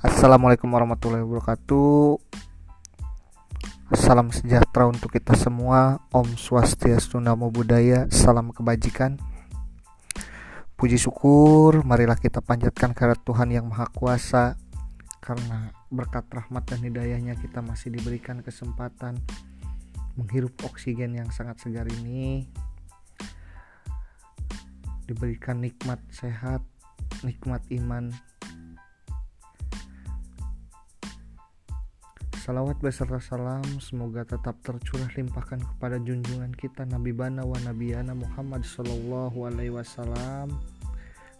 Assalamualaikum warahmatullahi wabarakatuh. Salam sejahtera untuk kita semua. Om Swastiastu Namo Buddhaya Salam kebajikan. Puji syukur Marilah kita panjatkan kehadirat Tuhan yang Maha Kuasa. Karena berkat rahmat dan hidayahnya kita masih diberikan kesempatan Menghirup oksigen yang sangat segar ini. Diberikan nikmat sehat Nikmat iman Salawat beserta salam semoga tetap tercurah limpahkan kepada junjungan kita Nabi Bana wa Nabiyana Muhammad Sallallahu Alaihi Wasallam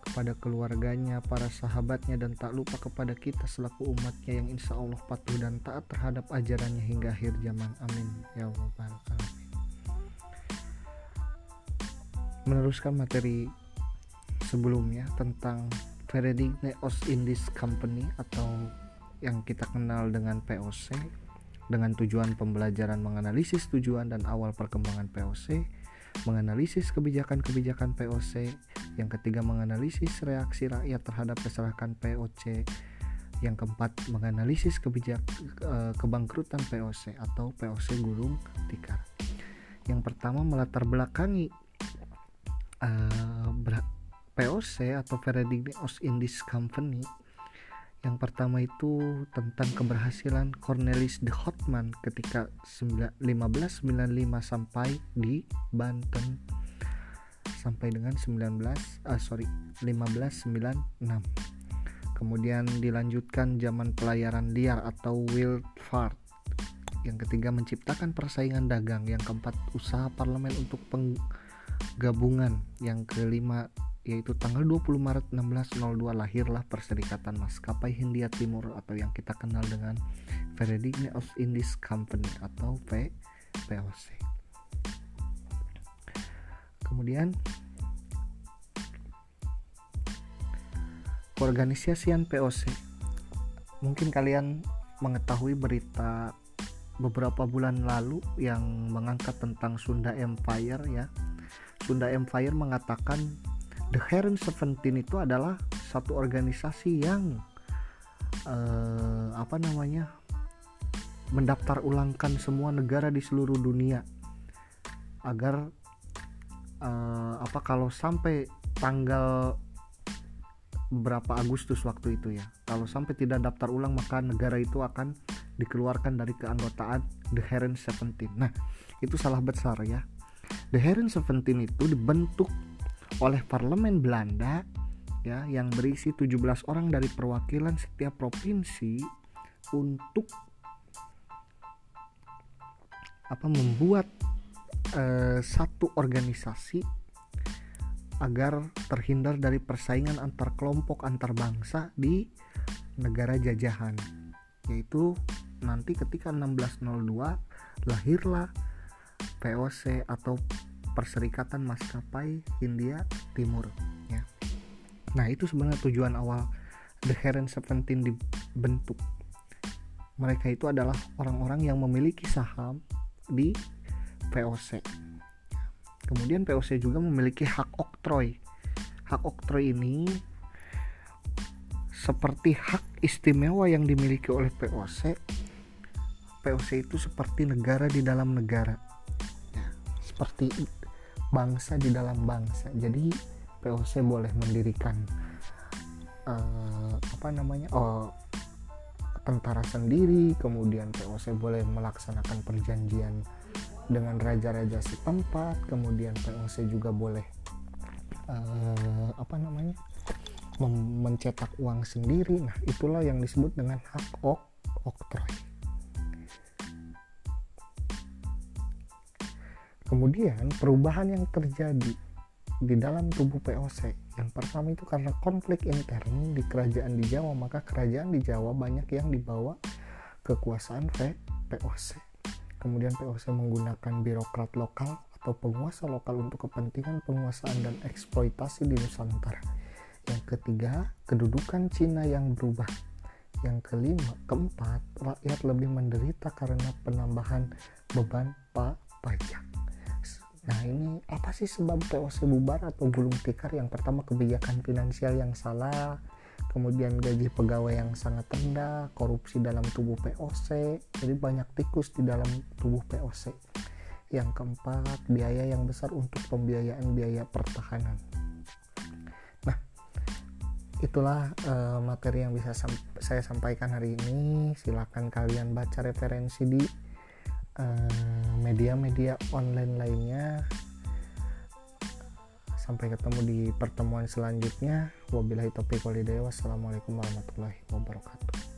kepada keluarganya, para sahabatnya dan tak lupa kepada kita selaku umatnya yang insya Allah patuh dan taat terhadap ajarannya hingga akhir zaman. Amin. Ya Allah. Meneruskan materi sebelumnya tentang Paradigm of Indies Company atau yang kita kenal dengan POC dengan tujuan pembelajaran menganalisis tujuan dan awal perkembangan POC, menganalisis kebijakan-kebijakan POC, yang ketiga menganalisis reaksi rakyat terhadap kesalahan POC, yang keempat menganalisis kebijak eh, kebangkrutan POC atau POC gulung tikar. Yang pertama melatar belakangi uh, POC atau Paradigm of Indies Company yang pertama itu tentang keberhasilan Cornelis de Houtman ketika 1595 sampai di Banten. Sampai dengan 19 ah sorry 1596 kemudian dilanjutkan zaman pelayaran liar atau wild fart yang ketiga menciptakan persaingan dagang. Yang keempat usaha parlemen untuk penggabungan. Yang kelima yaitu tanggal 20 Maret 1602 lahirlah Perserikatan Maskapai Hindia Timur atau yang kita kenal dengan Paradigm of Indies Company atau P POC. Kemudian Organisasian POC. Mungkin kalian mengetahui berita beberapa bulan lalu yang mengangkat tentang Sunda Empire ya. Sunda Empire mengatakan The Heron Seventeen itu adalah satu organisasi yang uh, apa namanya mendaftar ulangkan semua negara di seluruh dunia agar uh, apa kalau sampai tanggal berapa Agustus waktu itu ya kalau sampai tidak daftar ulang maka negara itu akan dikeluarkan dari keanggotaan The Heron Seventeen. Nah itu salah besar ya. The Heron Seventeen itu dibentuk oleh parlemen Belanda ya yang berisi 17 orang dari perwakilan setiap provinsi untuk apa membuat eh, satu organisasi agar terhindar dari persaingan antar kelompok antar bangsa di negara jajahan yaitu nanti ketika 1602 lahirlah POC atau Perserikatan Maskapai Hindia Timur ya. Nah, itu sebenarnya tujuan awal The Heron Seventeen dibentuk. Mereka itu adalah orang-orang yang memiliki saham di POC. Kemudian POC juga memiliki hak oktroy. Hak oktroy ini seperti hak istimewa yang dimiliki oleh POC. POC itu seperti negara di dalam negara. Ya, seperti bangsa di dalam bangsa. Jadi POC boleh mendirikan uh, apa namanya oh tentara sendiri kemudian POC boleh melaksanakan perjanjian dengan raja-raja setempat kemudian POC juga boleh uh, apa namanya mencetak uang sendiri. Nah itulah yang disebut dengan hak ok oktroy Kemudian perubahan yang terjadi di dalam tubuh POC yang pertama itu karena konflik intern di kerajaan di Jawa maka kerajaan di Jawa banyak yang dibawa kekuasaan POC. Kemudian POC menggunakan birokrat lokal atau penguasa lokal untuk kepentingan penguasaan dan eksploitasi di Nusantara. Yang ketiga, kedudukan Cina yang berubah. Yang kelima, keempat, rakyat lebih menderita karena penambahan beban pajak. Nah ini apa sih sebab POC bubar atau gulung tikar? Yang pertama kebijakan finansial yang salah, kemudian gaji pegawai yang sangat rendah, korupsi dalam tubuh POC, jadi banyak tikus di dalam tubuh POC. Yang keempat, biaya yang besar untuk pembiayaan biaya pertahanan. Nah, itulah uh, materi yang bisa sam saya sampaikan hari ini. Silakan kalian baca referensi di media-media uh, online lainnya. Sampai ketemu di pertemuan selanjutnya. Wabillahi taufiq walhidayah. Wassalamualaikum warahmatullahi wabarakatuh